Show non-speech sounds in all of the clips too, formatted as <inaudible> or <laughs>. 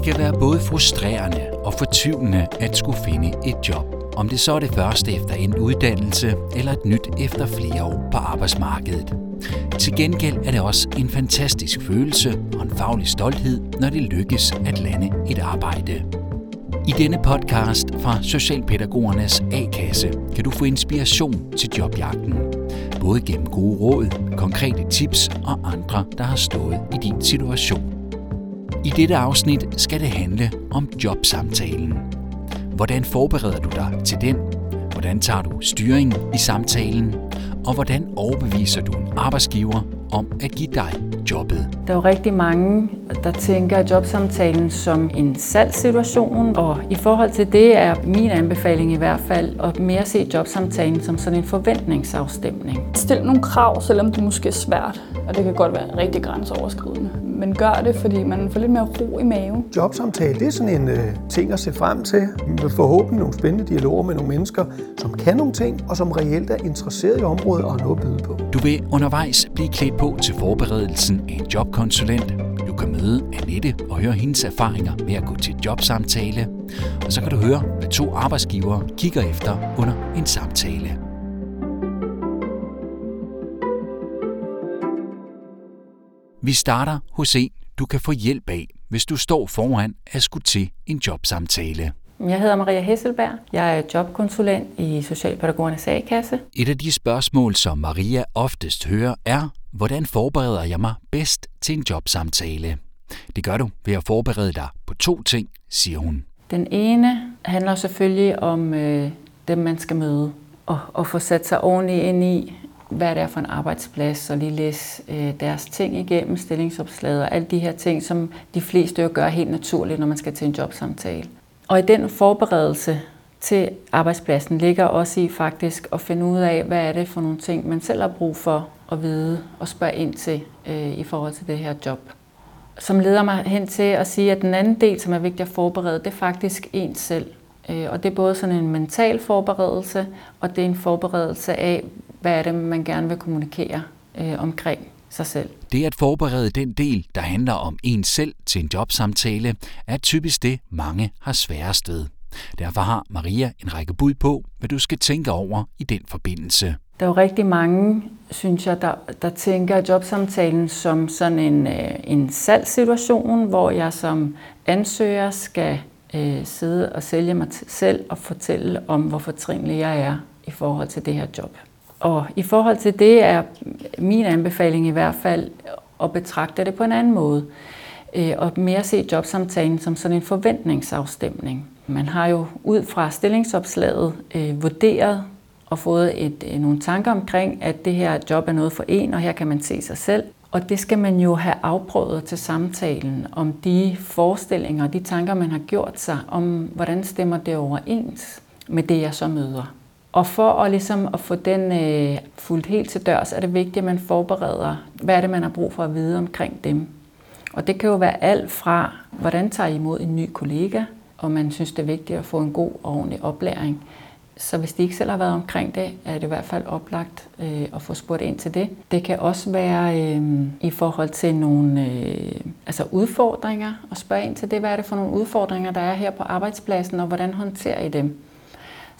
Det kan være både frustrerende og fortvivlende at skulle finde et job. Om det så er det første efter en uddannelse eller et nyt efter flere år på arbejdsmarkedet. Til gengæld er det også en fantastisk følelse og en faglig stolthed, når det lykkes at lande et arbejde. I denne podcast fra Socialpædagogernes A-kasse kan du få inspiration til jobjagten. Både gennem gode råd, konkrete tips og andre, der har stået i din situation. I dette afsnit skal det handle om jobsamtalen. Hvordan forbereder du dig til den? Hvordan tager du styring i samtalen? Og hvordan overbeviser du en arbejdsgiver om at give dig jobbet? Der er jo rigtig mange, der tænker jobsamtalen som en salgssituation, og i forhold til det er min anbefaling i hvert fald at mere se jobsamtalen som sådan en forventningsafstemning. Stil nogle krav, selvom det måske er svært, og det kan godt være rigtig grænseoverskridende men gør det, fordi man får lidt mere ro i maven. Jobsamtale, det er sådan en øh, ting at se frem til. Forhåbentlig nogle spændende dialoger med nogle mennesker, som kan nogle ting, og som reelt er interesseret i området og har noget at byde på. Du vil undervejs blive klædt på til forberedelsen af en jobkonsulent. Du kan møde Annette og høre hendes erfaringer med at gå til jobsamtale. Og så kan du høre, hvad to arbejdsgivere kigger efter under en samtale. Vi starter hos en, du kan få hjælp af, hvis du står foran at skulle til en jobsamtale. Jeg hedder Maria Hesselberg. Jeg er jobkonsulent i Socialpædagogernes A-kasse. Et af de spørgsmål, som Maria oftest hører, er, hvordan forbereder jeg mig bedst til en jobsamtale? Det gør du ved at forberede dig på to ting, siger hun. Den ene handler selvfølgelig om øh, dem, man skal møde, og, og få sat sig ordentligt ind i, hvad det er for en arbejdsplads, og lige læse øh, deres ting igennem, stillingsopslaget og alle de her ting, som de fleste jo gør helt naturligt, når man skal til en jobsamtale. Og i den forberedelse til arbejdspladsen ligger også i faktisk at finde ud af, hvad er det for nogle ting, man selv har brug for at vide og spørge ind til øh, i forhold til det her job. Som leder mig hen til at sige, at den anden del, som er vigtig at forberede, det er faktisk en selv. Øh, og det er både sådan en mental forberedelse, og det er en forberedelse af, hvad er det, man gerne vil kommunikere øh, omkring sig selv. Det at forberede den del, der handler om en selv til en jobsamtale, er typisk det, mange har sværest ved. Derfor har Maria en række bud på, hvad du skal tænke over i den forbindelse. Der er jo rigtig mange, synes jeg, der, der tænker jobsamtalen som sådan en, øh, en salgssituation, hvor jeg som ansøger skal øh, sidde og sælge mig selv og fortælle om, hvor fortrinlig jeg er i forhold til det her job. Og i forhold til det er min anbefaling i hvert fald at betragte det på en anden måde. Øh, og mere se jobsamtalen som sådan en forventningsafstemning. Man har jo ud fra stillingsopslaget øh, vurderet og fået et, øh, nogle tanker omkring, at det her job er noget for en, og her kan man se sig selv. Og det skal man jo have afprøvet til samtalen om de forestillinger og de tanker, man har gjort sig, om hvordan stemmer det overens med det, jeg så møder. Og for at, ligesom at få den øh, fuldt helt til dørs, er det vigtigt, at man forbereder, hvad er det, man har brug for at vide omkring dem. Og det kan jo være alt fra, hvordan tager I imod en ny kollega, og man synes, det er vigtigt at få en god og ordentlig oplæring. Så hvis de ikke selv har været omkring det, er det i hvert fald oplagt øh, at få spurgt ind til det. Det kan også være øh, i forhold til nogle øh, altså udfordringer, og spørge ind til det, hvad er det for nogle udfordringer, der er her på arbejdspladsen, og hvordan håndterer I dem?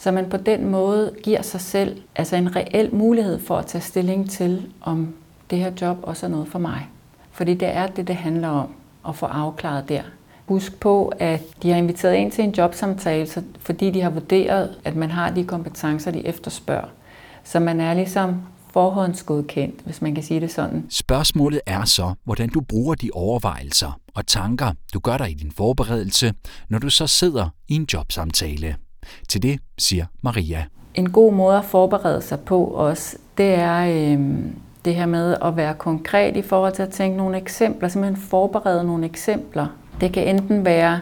Så man på den måde giver sig selv altså en reel mulighed for at tage stilling til, om det her job også er noget for mig. Fordi det er det, det handler om at få afklaret der. Husk på, at de har inviteret en til en jobsamtale, fordi de har vurderet, at man har de kompetencer, de efterspørger. Så man er ligesom forhåndsgodkendt, hvis man kan sige det sådan. Spørgsmålet er så, hvordan du bruger de overvejelser og tanker, du gør dig i din forberedelse, når du så sidder i en jobsamtale. Til det siger Maria. En god måde at forberede sig på også, det er øh, det her med at være konkret i forhold til at tænke nogle eksempler, simpelthen forberede nogle eksempler. Det kan enten være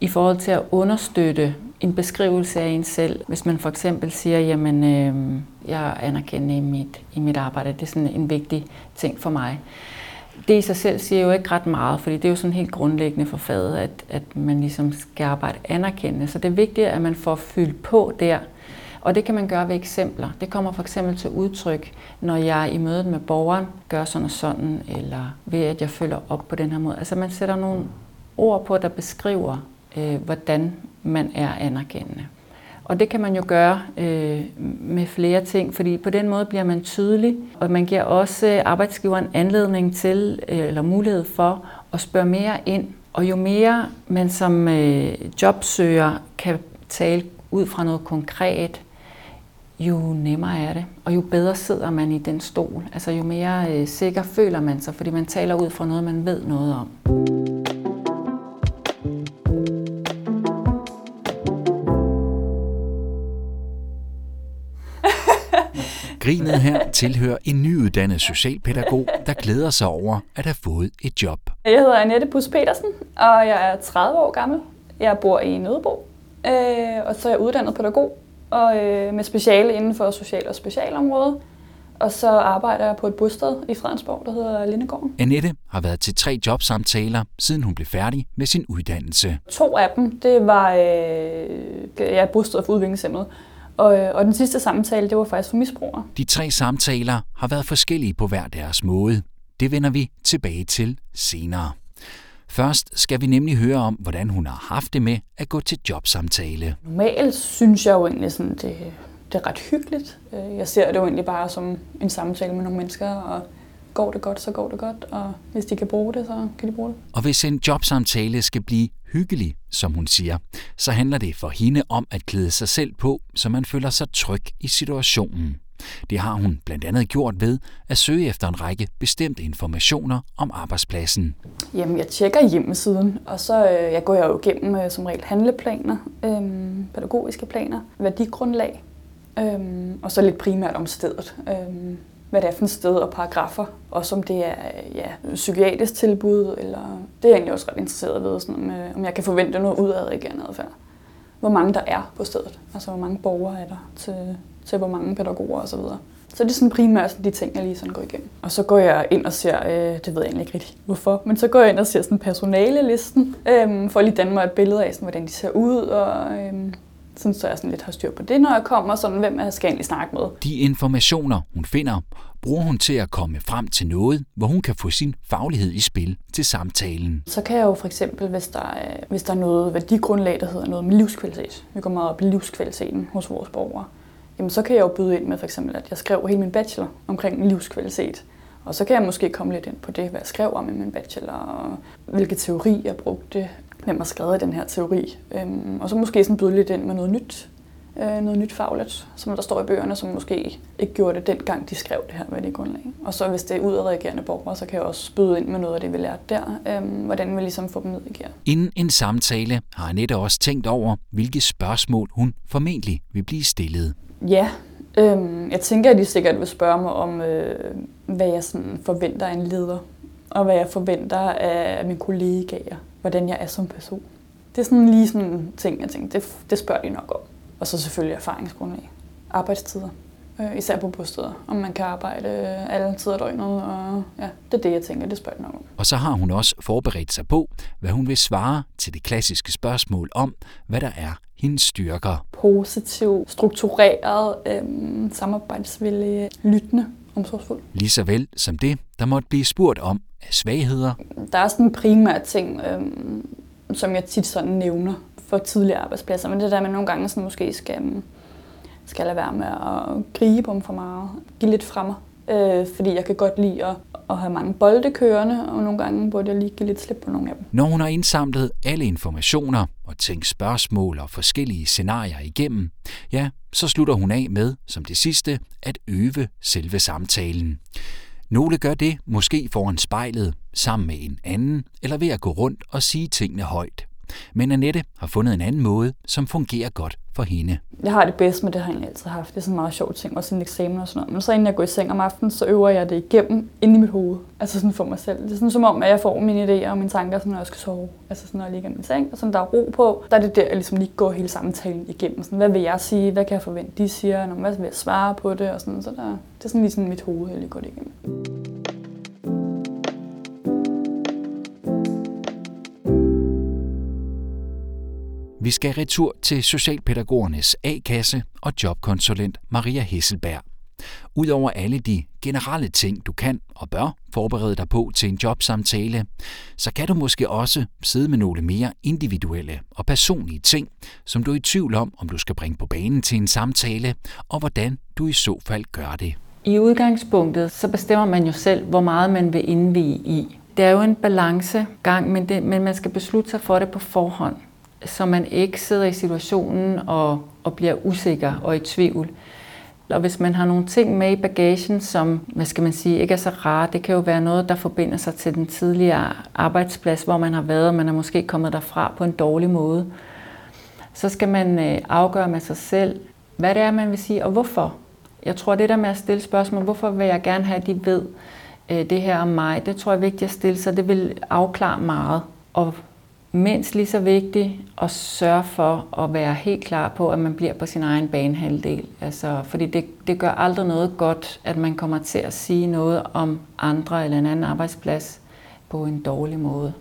i forhold til at understøtte en beskrivelse af en selv. Hvis man for eksempel siger, jamen øh, jeg anerkender i mit, i mit arbejde, det er sådan en vigtig ting for mig det i sig selv siger jo ikke ret meget, fordi det er jo sådan helt grundlæggende for faget, at, at man ligesom skal arbejde anerkendende. Så det er vigtigt, at man får fyldt på der. Og det kan man gøre ved eksempler. Det kommer for eksempel til udtryk, når jeg i mødet med borgeren gør sådan og sådan, eller ved at jeg følger op på den her måde. Altså man sætter nogle ord på, der beskriver, øh, hvordan man er anerkendende. Og det kan man jo gøre øh, med flere ting, fordi på den måde bliver man tydelig, og man giver også arbejdsgiveren anledning til, øh, eller mulighed for, at spørge mere ind. Og jo mere man som øh, jobsøger kan tale ud fra noget konkret, jo nemmere er det, og jo bedre sidder man i den stol. Altså jo mere øh, sikker føler man sig, fordi man taler ud fra noget, man ved noget om. Grinet her tilhører en nyuddannet socialpædagog, der glæder sig over at have fået et job. Jeg hedder Annette Bus Petersen, og jeg er 30 år gammel. Jeg bor i Nødebo, øh, og så er jeg uddannet pædagog og øh, med speciale inden for social- og specialområdet. Og så arbejder jeg på et bosted i Fredensborg, der hedder Lindegården. Annette har været til tre jobsamtaler, siden hun blev færdig med sin uddannelse. To af dem, det var øh, ja, bosted for udviklingshemmede. Og, øh, og den sidste samtale, det var faktisk for misbrugere. De tre samtaler har været forskellige på hver deres måde. Det vender vi tilbage til senere. Først skal vi nemlig høre om, hvordan hun har haft det med at gå til jobsamtale. Normalt synes jeg jo egentlig, sådan, det, det er ret hyggeligt. Øh, jeg ser det jo egentlig bare som en samtale med nogle mennesker, og går det godt, så går det godt, og hvis de kan bruge det, så kan de bruge det. Og hvis en jobsamtale skal blive hyggelig, som hun siger, så handler det for hende om at klæde sig selv på, så man føler sig tryg i situationen. Det har hun blandt andet gjort ved at søge efter en række bestemte informationer om arbejdspladsen. Jamen, jeg tjekker hjemmesiden, og så øh, jeg går jeg jo igennem øh, som regel handleplaner, øh, pædagogiske planer, værdigrundlag, øh, og så lidt primært om stedet. Øh, hvad det er for et sted og paragrafer, og om det er ja, psykiatrisk tilbud, eller det er jeg egentlig også ret interesseret ved, sådan, om, øh, om jeg kan forvente noget udadreagerende adfærd. Hvor mange der er på stedet, altså hvor mange borgere er der til, til hvor mange pædagoger osv. Så, så det er sådan primært sådan de ting, jeg lige sådan går igennem. Og så går jeg ind og ser, øh, det ved jeg egentlig ikke rigtig hvorfor, men så går jeg ind og ser sådan personalelisten, øh, for at lige danne mig et billede af, sådan, hvordan de ser ud, og øh, sådan, så jeg sådan lidt har styr på det, når jeg kommer, sådan hvem jeg skal egentlig snakke med. De informationer, hun finder, bruger hun til at komme frem til noget, hvor hun kan få sin faglighed i spil til samtalen. Så kan jeg jo for eksempel, hvis der er, hvis der er noget værdigrundlag, der hedder noget med livskvalitet. Vi går meget op i livskvaliteten hos vores borgere jamen så kan jeg jo byde ind med for eksempel, at jeg skrev hele min bachelor omkring livskvalitet. Og så kan jeg måske komme lidt ind på det, hvad jeg skrev om i min bachelor, og hvilke teori jeg brugte, hvem har skrevet den her teori. Øhm, og så måske sådan byde lidt ind med noget nyt, øh, noget nyt fagligt, som der står i bøgerne, som måske ikke gjorde det dengang, de skrev det her med det grundlag. Og så hvis det er udadreagerende borgere, så kan jeg også byde ind med noget af det, vi lærte der, øhm, hvordan vi ligesom får dem ned i gear. Inden en samtale har Annette også tænkt over, hvilke spørgsmål hun formentlig vil blive stillet. Ja, øhm, jeg tænker, at de sikkert vil spørge mig om, øh, hvad jeg sådan forventer af en leder, og hvad jeg forventer af mine kollegaer, hvordan jeg er som person. Det er sådan lige sådan en ting, jeg tænker, det, det spørger de nok om. Og så selvfølgelig erfaringsgrundlag. Arbejdstider. Øh, især på bosteder. Om man kan arbejde alle tider af døgnet. Og ja, det er det, jeg tænker, det spørger de nok om. Og så har hun også forberedt sig på, hvad hun vil svare til det klassiske spørgsmål om, hvad der er hendes styrker. Positiv, struktureret, øhm, samarbejdsvillig, lyttende, omsorgsfuld. Lige så vel som det, der måtte blive spurgt om af svagheder. Der er sådan en primær ting, øhm, som jeg tit sådan nævner for tidligere arbejdspladser, men det der med nogle gange sådan måske skal, øhm, skal lade være med at gribe om for meget. Give lidt fra mig, øh, fordi jeg kan godt lide at, at have mange bolde kørende, og nogle gange burde jeg lige give lidt slip på nogle af dem. Når hun har indsamlet alle informationer og tænke spørgsmål og forskellige scenarier igennem, ja, så slutter hun af med, som det sidste, at øve selve samtalen. Nogle gør det måske foran spejlet, sammen med en anden, eller ved at gå rundt og sige tingene højt. Men Annette har fundet en anden måde, som fungerer godt for hende. Jeg har det bedst med det, har jeg altid haft. Det er sådan en meget sjov ting, også en eksamen og sådan noget. Men så inden jeg går i seng om aftenen, så øver jeg det igennem inde i mit hoved. Altså sådan for mig selv. Det er sådan som om, at jeg får mine idéer og mine tanker, sådan, når jeg skal sove. Altså sådan, når jeg ligger i min seng, og sådan, der er ro på. Der er det der, jeg ligesom lige går hele samtalen igennem. Sådan, hvad vil jeg sige? Hvad kan jeg forvente, de siger? Hvad vil jeg svare på det? Og sådan, så der, det er sådan lige sådan mit hoved, jeg lige går det igennem. Vi skal retur til Socialpædagogernes A-kasse og jobkonsulent Maria Hesselberg. Udover alle de generelle ting, du kan og bør forberede dig på til en jobsamtale, så kan du måske også sidde med nogle mere individuelle og personlige ting, som du er i tvivl om, om du skal bringe på banen til en samtale, og hvordan du i så fald gør det. I udgangspunktet, så bestemmer man jo selv, hvor meget man vil indvige i. Det er jo en balancegang, men, det, men man skal beslutte sig for det på forhånd, så man ikke sidder i situationen og, og bliver usikker og i tvivl. Og hvis man har nogle ting med i bagagen, som hvad skal man sige, ikke er så rare, det kan jo være noget, der forbinder sig til den tidligere arbejdsplads, hvor man har været, og man er måske kommet derfra på en dårlig måde. Så skal man øh, afgøre med sig selv, hvad det er, man vil sige, og hvorfor. Jeg tror, det der med at stille spørgsmål, hvorfor vil jeg gerne have, at de ved øh, det her om mig, det tror jeg er vigtigt at stille sig. Det vil afklare meget. Og mindst lige så vigtigt at sørge for at være helt klar på, at man bliver på sin egen banehalvdel. Altså, fordi det, det gør aldrig noget godt, at man kommer til at sige noget om andre eller en anden arbejdsplads på en dårlig måde.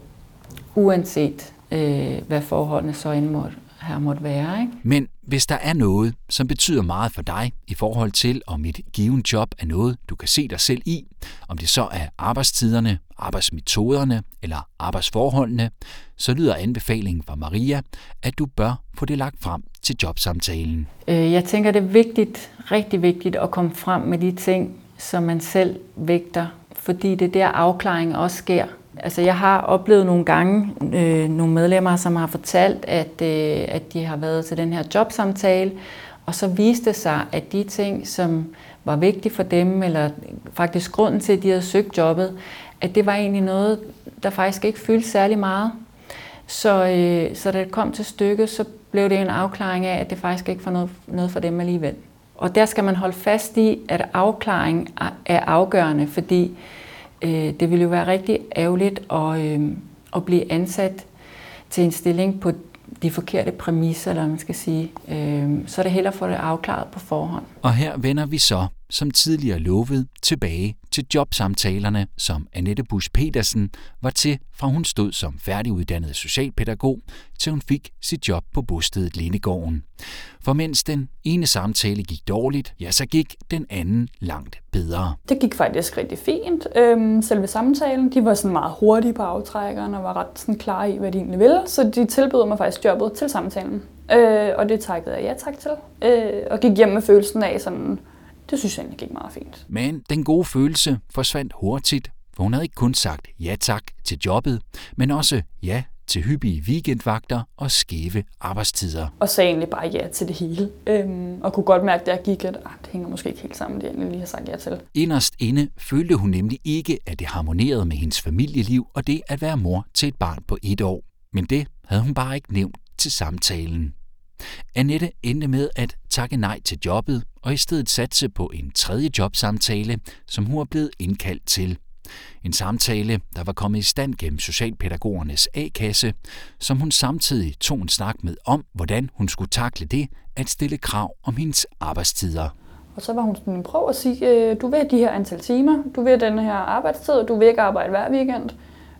Uanset øh, hvad forholdene så end måtte, her måtte være. Ikke? Men hvis der er noget, som betyder meget for dig i forhold til, om et given job er noget, du kan se dig selv i, om det så er arbejdstiderne, arbejdsmetoderne eller arbejdsforholdene, så lyder anbefalingen fra Maria, at du bør få det lagt frem til jobsamtalen. Øh, jeg tænker, det er vigtigt, rigtig vigtigt at komme frem med de ting, som man selv vægter, fordi det er der afklaring også sker. Altså, jeg har oplevet nogle gange øh, nogle medlemmer, som har fortalt, at, øh, at de har været til den her jobsamtale, og så viste det sig, at de ting, som var vigtige for dem, eller faktisk grunden til, at de havde søgt jobbet, at det var egentlig noget, der faktisk ikke fyldte særlig meget. Så, øh, så da det kom til stykket, så blev det en afklaring af, at det faktisk ikke var noget, noget for dem alligevel. Og der skal man holde fast i, at afklaring er afgørende, fordi øh, det ville jo være rigtig ærgerligt at, øh, at blive ansat til en stilling på de forkerte præmisser, eller man skal sige. Øh, så er det hellere at få det afklaret på forhånd. Og her vender vi så, som tidligere lovet, tilbage til jobsamtalerne, som Annette Busch Petersen var til, fra hun stod som færdiguddannet socialpædagog, til hun fik sit job på bostedet Lindegården. For mens den ene samtale gik dårligt, ja, så gik den anden langt bedre. Det gik faktisk rigtig fint. Øhm, selve samtalen, de var sådan meget hurtige på aftrækkeren og var ret sådan klare i, hvad de egentlig ville. Så de tilbød mig faktisk jobbet til samtalen. Øh, og det takkede jeg ja tak til. Øh, og gik hjem med følelsen af sådan, det synes jeg egentlig gik meget fint. Men den gode følelse forsvandt hurtigt, for hun havde ikke kun sagt ja tak til jobbet, men også ja til hyppige weekendvagter og skæve arbejdstider. Og sagde egentlig bare ja til det hele. Øhm, og kunne godt mærke, at jeg gik, at ah, det hænger måske ikke helt sammen, det jeg lige har sagt ja til. Inderst inde følte hun nemlig ikke, at det harmonerede med hendes familieliv og det at være mor til et barn på et år. Men det havde hun bare ikke nævnt til samtalen. Annette endte med at takke nej til jobbet og i stedet satse på en tredje jobsamtale, som hun var blevet indkaldt til. En samtale, der var kommet i stand gennem Socialpædagogernes A-kasse, som hun samtidig tog en snak med om, hvordan hun skulle takle det at stille krav om hendes arbejdstider. Og så var hun sådan, prøv at sige, øh, du vil de her antal timer, du vil den her arbejdstid, du vil ikke arbejde hver weekend.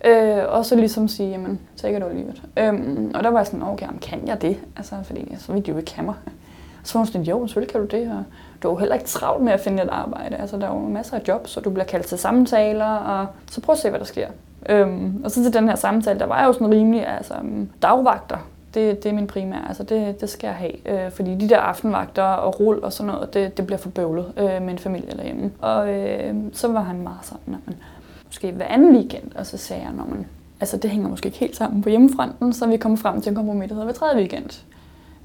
Øh, og så ligesom sige, jamen, take it or leave it. Øhm, og der var jeg sådan, okay, jamen, kan jeg det? Altså, fordi så vil de jo ikke have mig. Så var hun sådan, jo, selvfølgelig kan du det. Og du er jo heller ikke travlt med at finde et arbejde. Altså, der er jo masser af jobs, så du bliver kaldt til samtaler, og så prøv at se, hvad der sker. Øhm, og så til den her samtale, der var jeg jo sådan rimelig, altså mm, dagvagter, det, det er min primære, altså det, det skal jeg have. Øh, fordi de der aftenvagter og rul og sådan noget, det, det bliver for bøvlet øh, med en familie derhjemme. Og øh, så var han meget sådan, at måske hver anden weekend, og så sagde jeg, når man, altså det hænger måske ikke helt sammen på hjemmefronten, så vi kom frem til en kompromis, der hedder hver tredje weekend.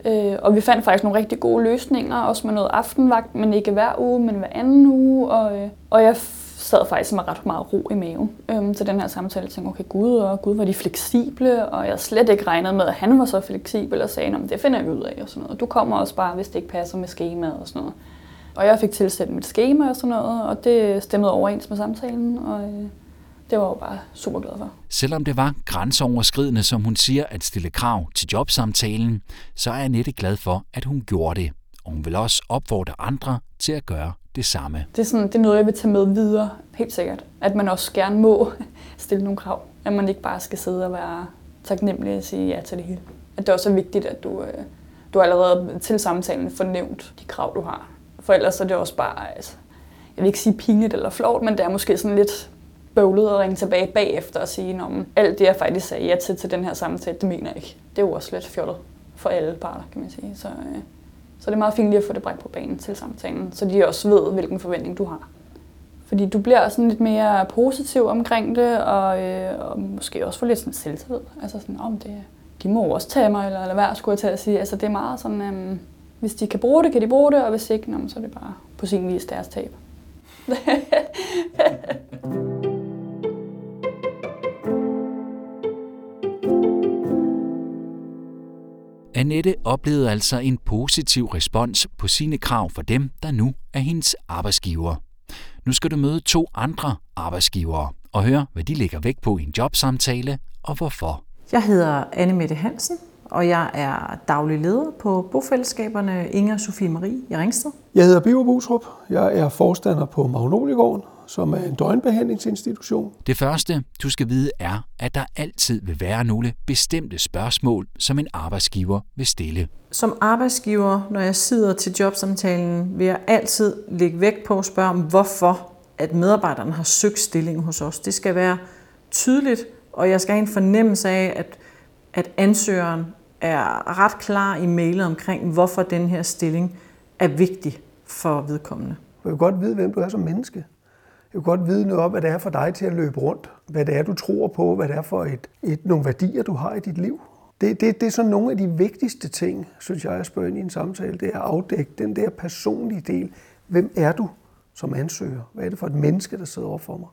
Øh, og vi fandt faktisk nogle rigtig gode løsninger, også med noget aftenvagt, men ikke hver uge, men hver anden uge. Og, øh, og jeg sad faktisk med ret meget ro i maven øhm, til den her samtale. Jeg tænkte, okay, gud, og gud, var de fleksible, og jeg slet ikke regnet med, at han var så fleksibel og sagde, det finder vi ud af, og sådan noget. Du kommer også bare, hvis det ikke passer med skemaet og sådan noget. Og jeg fik tilsendt mit schema og sådan noget, og det stemmede overens med samtalen, og øh, det var jeg bare super glad for. Selvom det var grænseoverskridende, som hun siger, at stille krav til jobsamtalen, så er Annette glad for, at hun gjorde det. Og hun vil også opfordre andre til at gøre det samme. Det er, sådan, det er noget, jeg vil tage med videre, helt sikkert. At man også gerne må <laughs> stille nogle krav. At man ikke bare skal sidde og være taknemmelig og sige ja til det hele. At det også er vigtigt, at du, øh, du allerede til samtalen får nævnt de krav, du har. For ellers er det også bare, altså, jeg vil ikke sige pinligt eller flot, men det er måske sådan lidt bøvlet at ringe tilbage bagefter og sige, om alt det, jeg faktisk sagde ja til til den her samtale, det mener jeg ikke. Det er jo også lidt fjollet for alle parter, kan man sige. Så, øh, så det er meget fint lige at få det bragt på banen til samtalen, så de også ved, hvilken forventning du har. Fordi du bliver sådan lidt mere positiv omkring det, og, øh, og måske også få lidt sådan selvtillid. Altså sådan, om det, de må også tage mig, eller, eller hvad skulle jeg til at sige. Altså det er meget sådan, øh, hvis de kan bruge det, kan de bruge det, og hvis ikke, så er det bare på sin vis deres tab. <laughs> Annette oplevede altså en positiv respons på sine krav for dem, der nu er hendes arbejdsgiver. Nu skal du møde to andre arbejdsgivere og høre, hvad de lægger vægt på i en jobsamtale og hvorfor. Jeg hedder Anne Mette Hansen, og jeg er daglig leder på bofællesskaberne Inger Sofie Marie i Ringsted. Jeg hedder Biver Busrup. Jeg er forstander på Magnoliegården, som er en døgnbehandlingsinstitution. Det første, du skal vide, er, at der altid vil være nogle bestemte spørgsmål, som en arbejdsgiver vil stille. Som arbejdsgiver, når jeg sidder til jobsamtalen, vil jeg altid lægge vægt på at spørge om, hvorfor at medarbejderne har søgt stilling hos os. Det skal være tydeligt, og jeg skal have en fornemmelse af, at, at ansøgeren er ret klar i mailet omkring, hvorfor den her stilling er vigtig for vedkommende. Jeg vil godt vide, hvem du er som menneske. Jeg vil godt vide noget om, hvad det er for dig til at løbe rundt. Hvad det er, du tror på. Hvad det er for et, et, nogle værdier, du har i dit liv. Det, det, det er sådan nogle af de vigtigste ting, synes jeg, at spørge ind i en samtale. Det er at afdække den der personlige del. Hvem er du som ansøger? Hvad er det for et menneske, der sidder over for mig?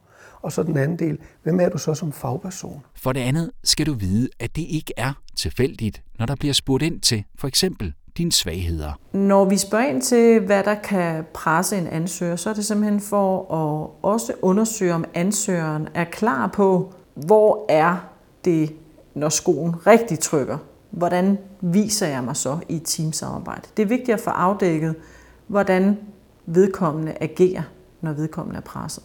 Og så den anden del, hvem er du så som fagperson? For det andet skal du vide, at det ikke er tilfældigt, når der bliver spurgt ind til for eksempel dine svagheder. Når vi spørger ind til, hvad der kan presse en ansøger, så er det simpelthen for at også undersøge, om ansøgeren er klar på, hvor er det, når skoen rigtig trykker. Hvordan viser jeg mig så i et teamsamarbejde? Det er vigtigt at få afdækket, hvordan vedkommende agerer, når vedkommende er presset.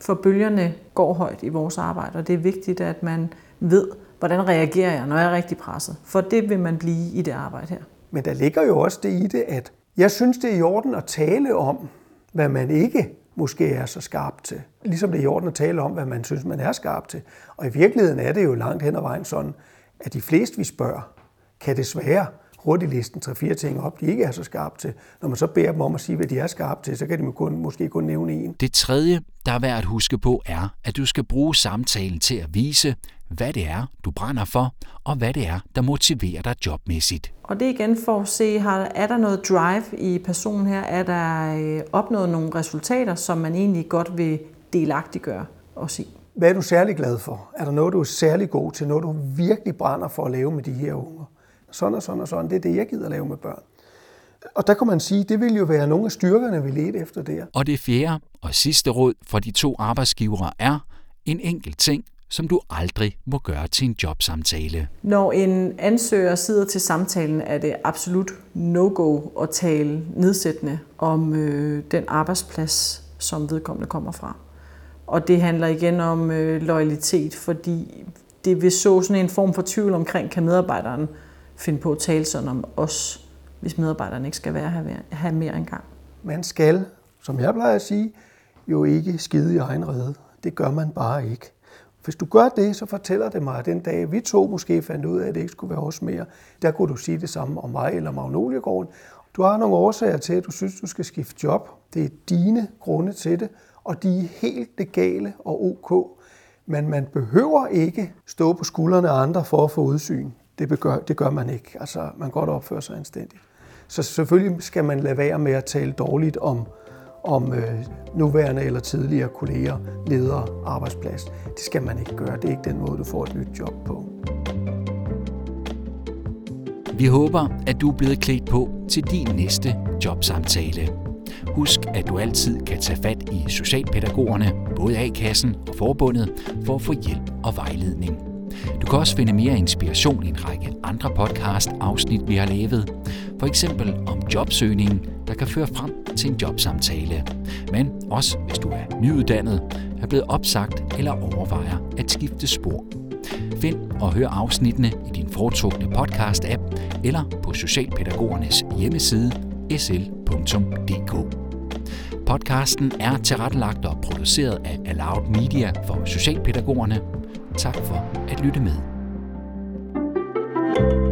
For bølgerne går højt i vores arbejde, og det er vigtigt, at man ved, hvordan reagerer jeg, når jeg er rigtig presset. For det vil man blive i det arbejde her. Men der ligger jo også det i det, at jeg synes, det er i orden at tale om, hvad man ikke måske er så skarp til. Ligesom det er i orden at tale om, hvad man synes, man er skarp til. Og i virkeligheden er det jo langt hen ad vejen sådan, at de fleste, vi spørger, kan desværre hurtigt listen 3-4 ting op, de ikke er så skarpe til. Når man så beder dem om at sige, hvad de er skarpe til, så kan de kun, måske kun nævne en. Det tredje, der er værd at huske på, er, at du skal bruge samtalen til at vise, hvad det er, du brænder for, og hvad det er, der motiverer dig jobmæssigt. Og det er igen for at se, er der noget drive i personen her? Er der øh, opnået nogle resultater, som man egentlig godt vil delagtiggøre og sige? Hvad er du særlig glad for? Er der noget, du er særlig god til? Noget, du virkelig brænder for at lave med de her unger? Sådan og sådan og sådan. Det er det, jeg gider lave med børn. Og der kan man sige, det vil jo være nogle af styrkerne, vi ledte efter der. Og det fjerde og sidste råd for de to arbejdsgivere er en enkelt ting, som du aldrig må gøre til en jobsamtale. Når en ansøger sidder til samtalen, er det absolut no-go at tale nedsættende om øh, den arbejdsplads, som vedkommende kommer fra. Og det handler igen om øh, loyalitet, fordi det vil så sådan en form for tvivl omkring, kan medarbejderen finde på at tale sådan om os, hvis medarbejderne ikke skal være her, her mere engang. Man skal, som jeg plejer at sige, jo ikke skide i egen redde. Det gør man bare ikke. Hvis du gør det, så fortæller det mig, at den dag vi to måske fandt ud af, at det ikke skulle være os mere, der kunne du sige det samme om mig eller Magnoliegården. Du har nogle årsager til, at du synes, du skal skifte job. Det er dine grunde til det, og de er helt legale og ok. Men man behøver ikke stå på skuldrene af andre for at få udsyn. Det, gør, det gør man ikke. Altså, man kan godt opføre sig anstændigt. Så selvfølgelig skal man lade være med at tale dårligt om, om øh, nuværende eller tidligere kolleger, ledere, arbejdsplads. Det skal man ikke gøre. Det er ikke den måde, du får et nyt job på. Vi håber, at du er blevet klædt på til din næste jobsamtale. Husk, at du altid kan tage fat i socialpædagogerne, både A-kassen og forbundet, for at få hjælp og vejledning. Du kan også finde mere inspiration i en række andre podcast-afsnit, vi har lavet. For eksempel om jobsøgning, der kan føre frem til en jobsamtale. Men også hvis du er nyuddannet, er blevet opsagt eller overvejer at skifte spor. Find og hør afsnittene i din foretrukne podcast-app eller på Socialpædagogernes hjemmeside sl.dk. Podcasten er tilrettelagt og produceret af Aloud Media for Socialpædagogerne. Tak for at lytte med. thank you